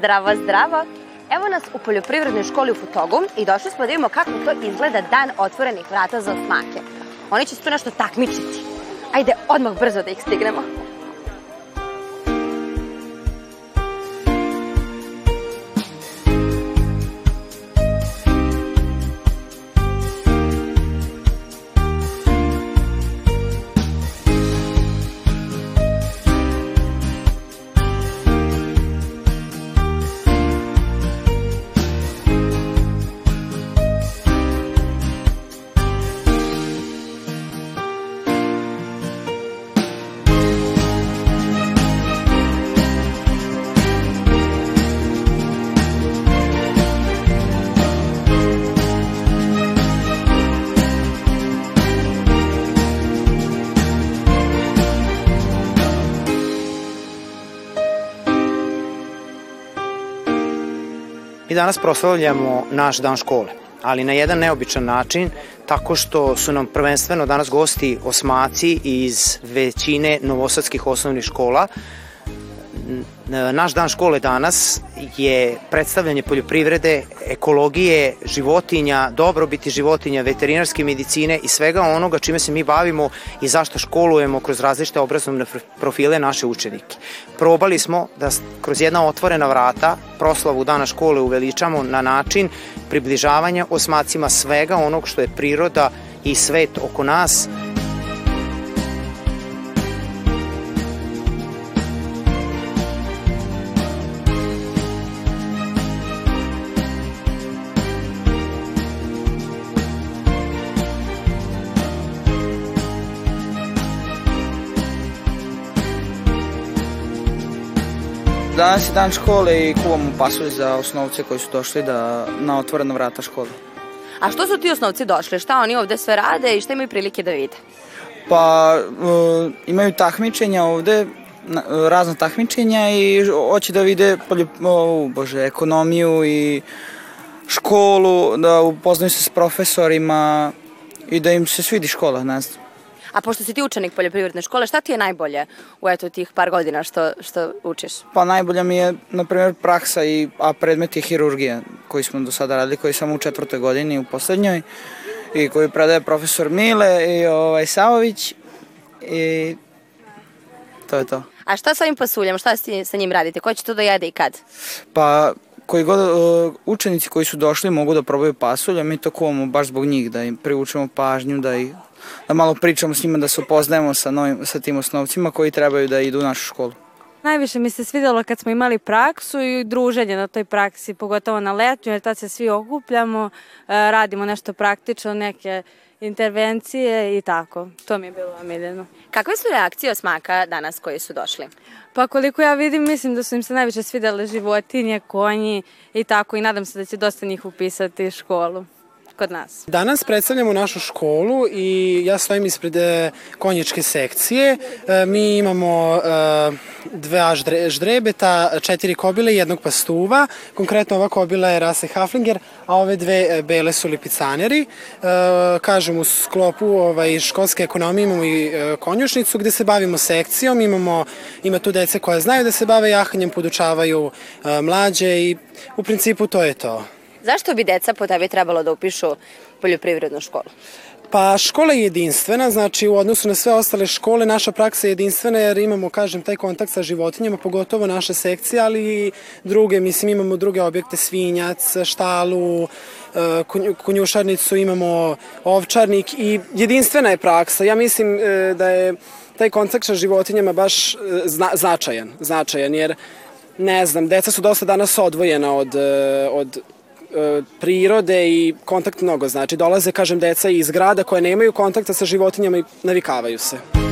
Zdravo, zdravo! Evo nas u poljoprivrednoj školi u Futogu i došli smo da vidimo kako to izgleda dan otvorenih vrata za osmake. Oni će se tu nešto takmičiti. Ajde, odmah brzo da ih stignemo. Mi danas proslavljamo naš dan škole, ali na jedan neobičan način, tako što su nam prvenstveno danas gosti osmaci iz većine novosadskih osnovnih škola. Naš dan škole danas je predstavljanje poljoprivrede, ekologije, životinja, dobrobiti životinja, veterinarske medicine i svega onoga čime se mi bavimo i zašto školujemo kroz različite obrazovne pr- profile naše učenike. Probali smo da kroz jedna otvorena vrata proslavu dana škole uveličamo na način približavanja osmacima svega onog što je priroda i svet oko nas, Danas je dan škole i kuvamo pasulj za osnovce koji su došli da, na otvorena vrata škole. A što su ti osnovci došli? Šta oni ovde sve rade i šta imaju prilike da vide? Pa e, imaju takmičenja ovde, na- razna takmičenja i hoće da vide polju, o, bože, ekonomiju i školu, da upoznaju se s profesorima i da im se svidi škola, ne znam. A pošto si ti učenik poljoprivredne škole, šta ti je najbolje u eto tih par godina što, što učiš? Pa najbolja mi je, na primjer, praksa, i, a predmet je hirurgija koji smo do sada radili, koji sam u četvrtoj godini, u poslednjoj, i koji predaje profesor Mile i ovaj, Savović i to je to. A šta sa ovim pasuljem? Šta si sa njim radite? Ko će to da jede i kad? Pa koji god uh, učenici koji su došli mogu da probaju pasulj, a mi to kuvamo baš zbog njih, da im privučemo pažnju, da ih da malo pričamo s njima, da se upoznajemo sa, novim, sa tim osnovcima koji trebaju da idu u našu školu. Najviše mi se svidelo kad smo imali praksu i druženje na toj praksi, pogotovo na letnju, jer tad se svi okupljamo, e, radimo nešto praktično, neke intervencije i tako. To mi je bilo omiljeno. Kakve su reakcije osmaka danas koji su došli? Pa koliko ja vidim, mislim da su im se najviše svidele životinje, konji i tako i nadam se da će dosta njih upisati školu kod nas. Danas predstavljamo našu školu i ja stojim ispred e, konjičke sekcije. E, Mi imamo e, dva ždre- ždrebeta, četiri kobile i jednog pastuva. Konkretno ova kobila je rase Haflinger, a ove dve bele su lipicaneri. Kažem, u sklopu ovaj, školske ekonomije imamo i konjušnicu gde se bavimo sekcijom. Imamo, ima tu dece koja znaju da se bave jahanjem, podučavaju mlađe i u principu to je to. Zašto bi deca po tebi trebalo da upišu poljoprivrednu školu? Pa škola je jedinstvena, znači u odnosu na sve ostale škole naša praksa je jedinstvena jer imamo, kažem, taj kontakt sa životinjama, pogotovo naše sekcije, ali i druge, mislim imamo druge objekte, svinjac, štalu, e, konju- konjušarnicu, imamo ovčarnik i jedinstvena je praksa. Ja mislim e, da je taj kontakt sa životinjama baš e, zna, značajan, značajan jer ne znam, deca su dosta danas odvojena od, od prirode i kontakt mnogo znači. Dolaze, kažem, deca iz grada koje nemaju kontakta sa životinjama i navikavaju se.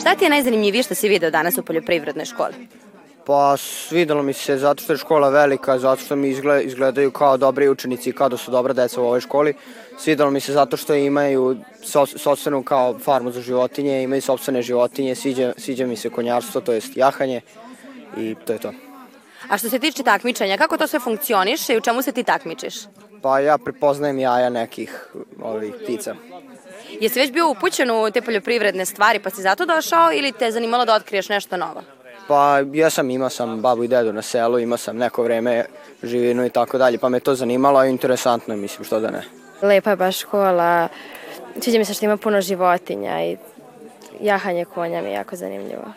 Šta ti je najzanimljivije što si video danas u poljoprivrednoj školi? Pa svidelo mi se zato što je škola velika, zato što mi izgled, izgledaju kao dobri učenici, kao da su dobra deca u ovoj školi. Svidelo mi se zato što imaju so, sobstvenu kao farmu za životinje, imaju sobstvene životinje, sviđa, sviđa mi se konjarstvo, to jest jahanje i to je to. A što se tiče takmičenja, kako to sve funkcioniše i u čemu se ti takmičiš? Pa ja prepoznajem jaja nekih ovih ptica. Jesi već bio upućen u te poljoprivredne stvari pa si zato došao ili te je zanimalo da otkriješ nešto novo? Pa jesam, imao sam babu i dedu na selu, imao sam neko vreme živinu i tako dalje, pa me to zanimalo i interesantno je, mislim, što da ne. Lepa je baš škola, sviđa mi se što ima puno životinja i jahanje konja mi je jako zanimljivo.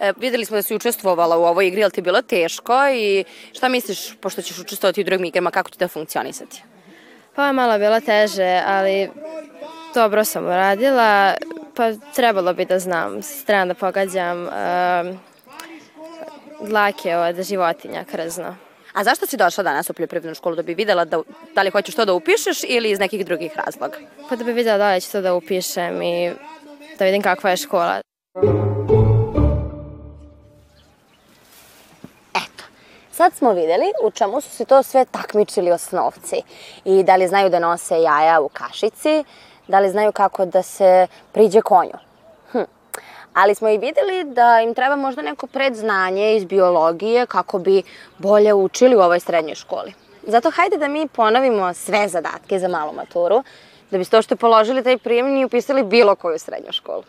E, videli smo da si učestvovala u ovoj igri, ali ti je bilo teško i šta misliš, pošto ćeš učestvovati u drugim igrama, kako ti da funkcionisati? Pa je malo bilo teže, ali dobro sam uradila, pa trebalo bi da znam, trebam da pogađam um, dlake od životinja krzno. A zašto si došla danas u poljoprivrednu školu? Da bi videla da, da li hoćeš to da upišeš ili iz nekih drugih razloga? Pa da bi videla da li ću to da upišem i da vidim kakva je škola. Sad smo videli u čemu su se to sve takmičili osnovci i da li znaju da nose jaja u kašici, da li znaju kako da se priđe konju. Hm. Ali smo i videli da im treba možda neko predznanje iz biologije kako bi bolje učili u ovoj srednjoj školi. Zato hajde da mi ponovimo sve zadatke za malu maturu, da biste što položili taj prijemni i upisali bilo koju srednju školu.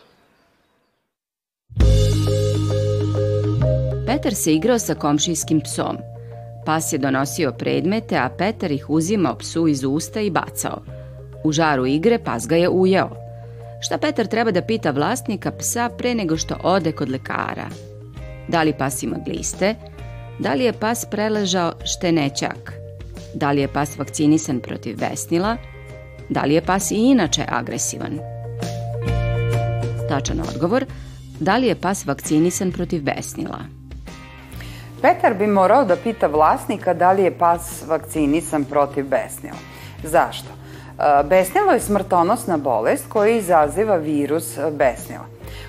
Petar se igrao sa komšijskim psom. Pas je donosio predmete, a Petar ih uzimao psu iz usta i bacao. U žaru igre pas ga je ujeo. Šta Petar treba da pita vlasnika psa pre nego što ode kod lekara? Da li pas ima gliste? Da li je pas preležao štenećak? Da li je pas vakcinisan protiv besnila? Da li je pas i inače agresivan? Tačan odgovor, da li je pas vakcinisan protiv besnila? Petar bi morao da pita vlasnika da li je pas vakcinisan protiv besnila. Zašto? E, besnilo je smrtonosna bolest koja izaziva virus besnila.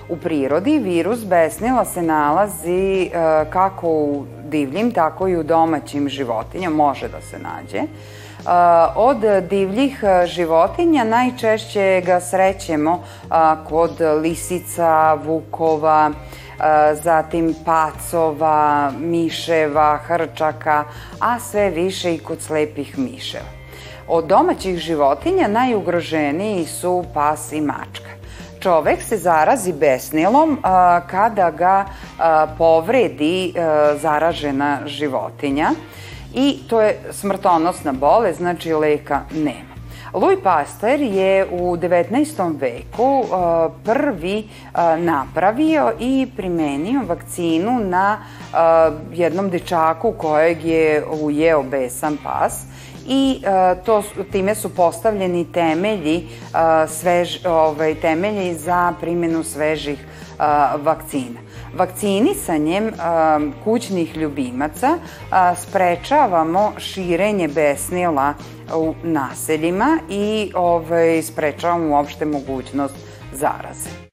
U prirodi virus besnila se nalazi e, kako u divljim, tako i u domaćim životinjama, može da se nađe. E, od divljih životinja najčešće ga srećemo kod lisica, vukova, zatim pacova, miševa, hrčaka, a sve više i kod slepih miševa. Od domaćih životinja najugroženiji su pas i mačka. Čovek se zarazi besnilom kada ga povredi zaražena životinja i to je smrtonosna bolest, znači leka nema. Louis Pasteur je u 19. veku prvi napravio i primenio vakcinu na jednom dečaku kojeg je ujeo besan pas i to, time su postavljeni temelji, svež, ovaj, temelji za primjenu svežih vakcina. Vakcinisanjem kućnih ljubimaca sprečavamo širenje besnila u naseljima i ovaj, sprečavamo uopšte mogućnost zaraze.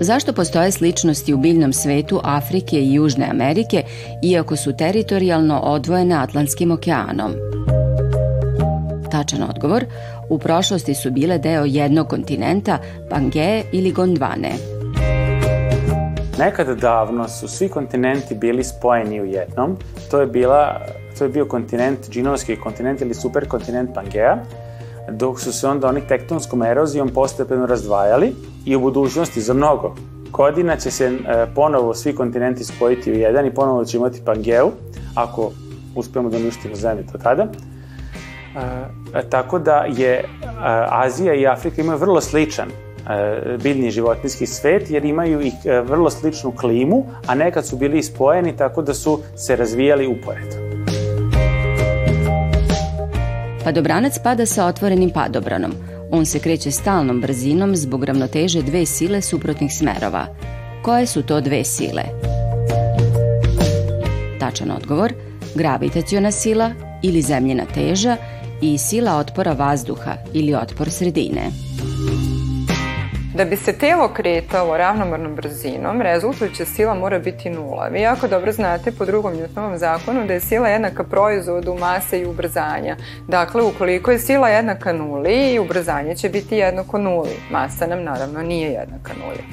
Zašto postoje sličnosti u biljnom svetu Afrike i Južne Amerike, iako su teritorijalno odvojene Atlantskim okeanom? Tačan odgovor, u prošlosti su bile deo jednog kontinenta, Pangeje ili Gondvane. Nekada davno su svi kontinenti bili spojeni u jednom. To je, bila, to je bio kontinent, džinovski kontinent ili superkontinent Pangeja, dok su se onda oni tektonskom erozijom postepeno razdvajali i u budućnosti za mnogo godina će se e, ponovo svi kontinenti spojiti u jedan i ponovo će imati Pangeu, ako uspemo da uništimo zemlju do tada. E, tako da je e, Azija i Afrika imaju vrlo sličan e, biljni životinski svet jer imaju i e, vrlo sličnu klimu, a nekad su bili spojeni tako da su se razvijali uporedo. Padobranac pada sa otvorenim padobranom. On se kreće stalnom brzinom zbog ravnoteže dve sile suprotnih smerova. Koje su to dve sile? Tačan odgovor, gravitaciona sila ili zemljina teža i sila otpora vazduha ili otpor sredine. Da bi se telo kretalo ravnomernom brzinom, rezultujuća sila mora biti nula. Vi jako dobro znate po drugom Newtonovom zakonu da je sila jednaka proizvodu mase i ubrzanja. Dakle, ukoliko je sila jednaka nuli, i ubrzanje će biti jednako nuli. Masa nam naravno nije jednaka nuli.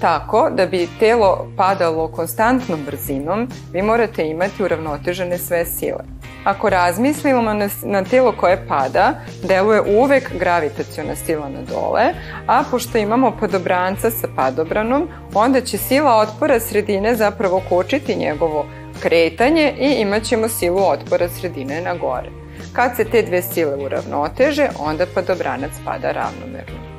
Tako, da bi telo padalo konstantnom brzinom, vi morate imati uravnotežene sve sile. Ako razmislimo na, na telo koje pada, deluje uvek gravitaciona sila na dole, a pošto imamo padobranca sa padobranom, onda će sila otpora sredine zapravo kočiti njegovo kretanje i imat ćemo silu otpora sredine na gore. Kad se te dve sile uravnoteže, onda padobranac pada ravnomerno.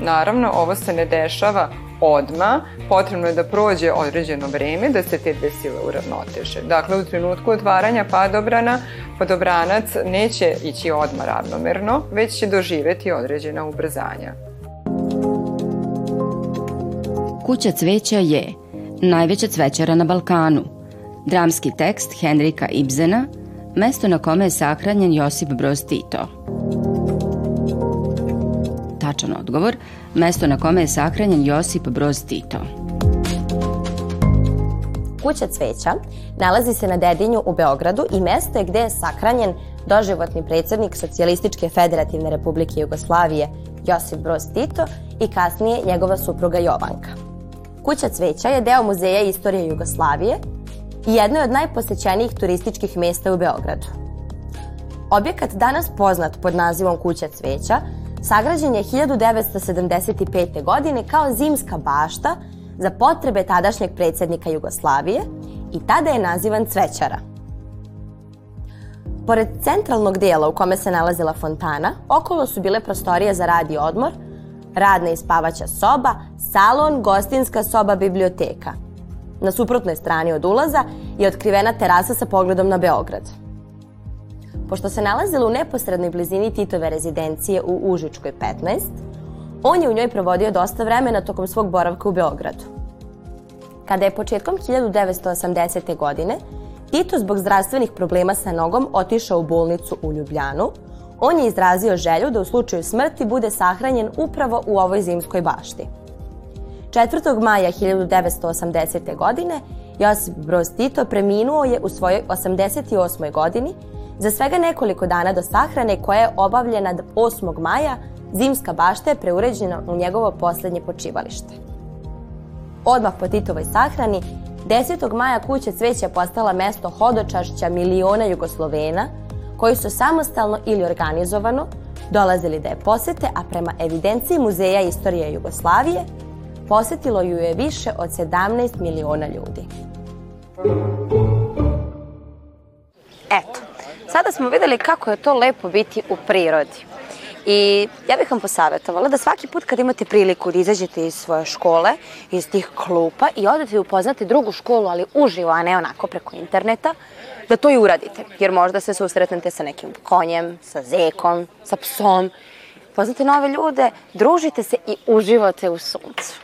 Naravno, ovo se ne dešava odma, potrebno je da prođe određeno vreme da se te dve sile uravnoteže. Dakle, u trenutku otvaranja padobrana, padobranac neće ići odma ravnomerno, već će doživeti određena ubrzanja. Kuća cveća je najveća cvećara na Balkanu, dramski tekst Henrika Ibzena, mesto na kome je sahranjen Josip Broz Tito. Tačan odgovor, mesto na kome je sahranjen Josip Broz Tito. Kuća cveća nalazi se na Dedinju u Beogradu i mesto je gde je sakranjen doživotni predsjednik Socijalističke federativne republike Jugoslavije Josip Broz Tito i kasnije njegova supruga Jovanka. Kuća cveća je deo Muzeja istorije Jugoslavije i jedno je od najposećenijih turističkih mesta u Beogradu. Objekat danas poznat pod nazivom Kuća cveća sagrađen je 1975. godine kao zimska bašta za potrebe tadašnjeg predsjednika Jugoslavije i tada je nazivan Cvećara. Pored centralnog dijela u kome se nalazila fontana, okolo su bile prostorije za rad i odmor, radna i spavaća soba, salon, gostinska soba, biblioteka. Na suprotnoj strani od ulaza je otkrivena terasa sa pogledom na Beograd. Pošto se nalazila u neposrednoj blizini Titove rezidencije u Užičkoj 15, on je u njoj provodio dosta vremena tokom svog boravka u Beogradu. Kada je početkom 1980. godine Tito zbog zdravstvenih problema sa nogom otišao u bolnicu u Ljubljanu, on je izrazio želju da u slučaju smrti bude sahranjen upravo u ovoj zimskoj bašti. 4. maja 1980. godine Josip Broz Tito preminuo je u svojoj 88. godini za svega nekoliko dana do sahrane koja je obavljena 8. maja zimska bašta je preuređena u njegovo posljednje počivalište. Odmah po Titovoj sahrani, 10. maja kuća cveća postala mesto hodočašća miliona Jugoslovena koji su samostalno ili organizovano dolazili da je posete, a prema evidenciji Muzeja istorije Jugoslavije posetilo ju je više od 17 miliona ljudi. Eto, sada smo videli kako je to lepo biti u prirodi. I ja bih vam posavjetovala da svaki put kad imate priliku da izađete iz svoje škole, iz tih klupa i odete upoznate drugu školu, ali uživo, a ne onako preko interneta, da to i uradite. Jer možda se susretnete sa nekim konjem, sa zekom, sa psom, poznate nove ljude, družite se i uživate u suncu.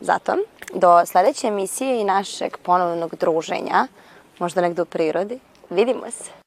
Zato, do sledeće emisije i našeg ponovnog druženja, možda negde u prirodi, vidimo se.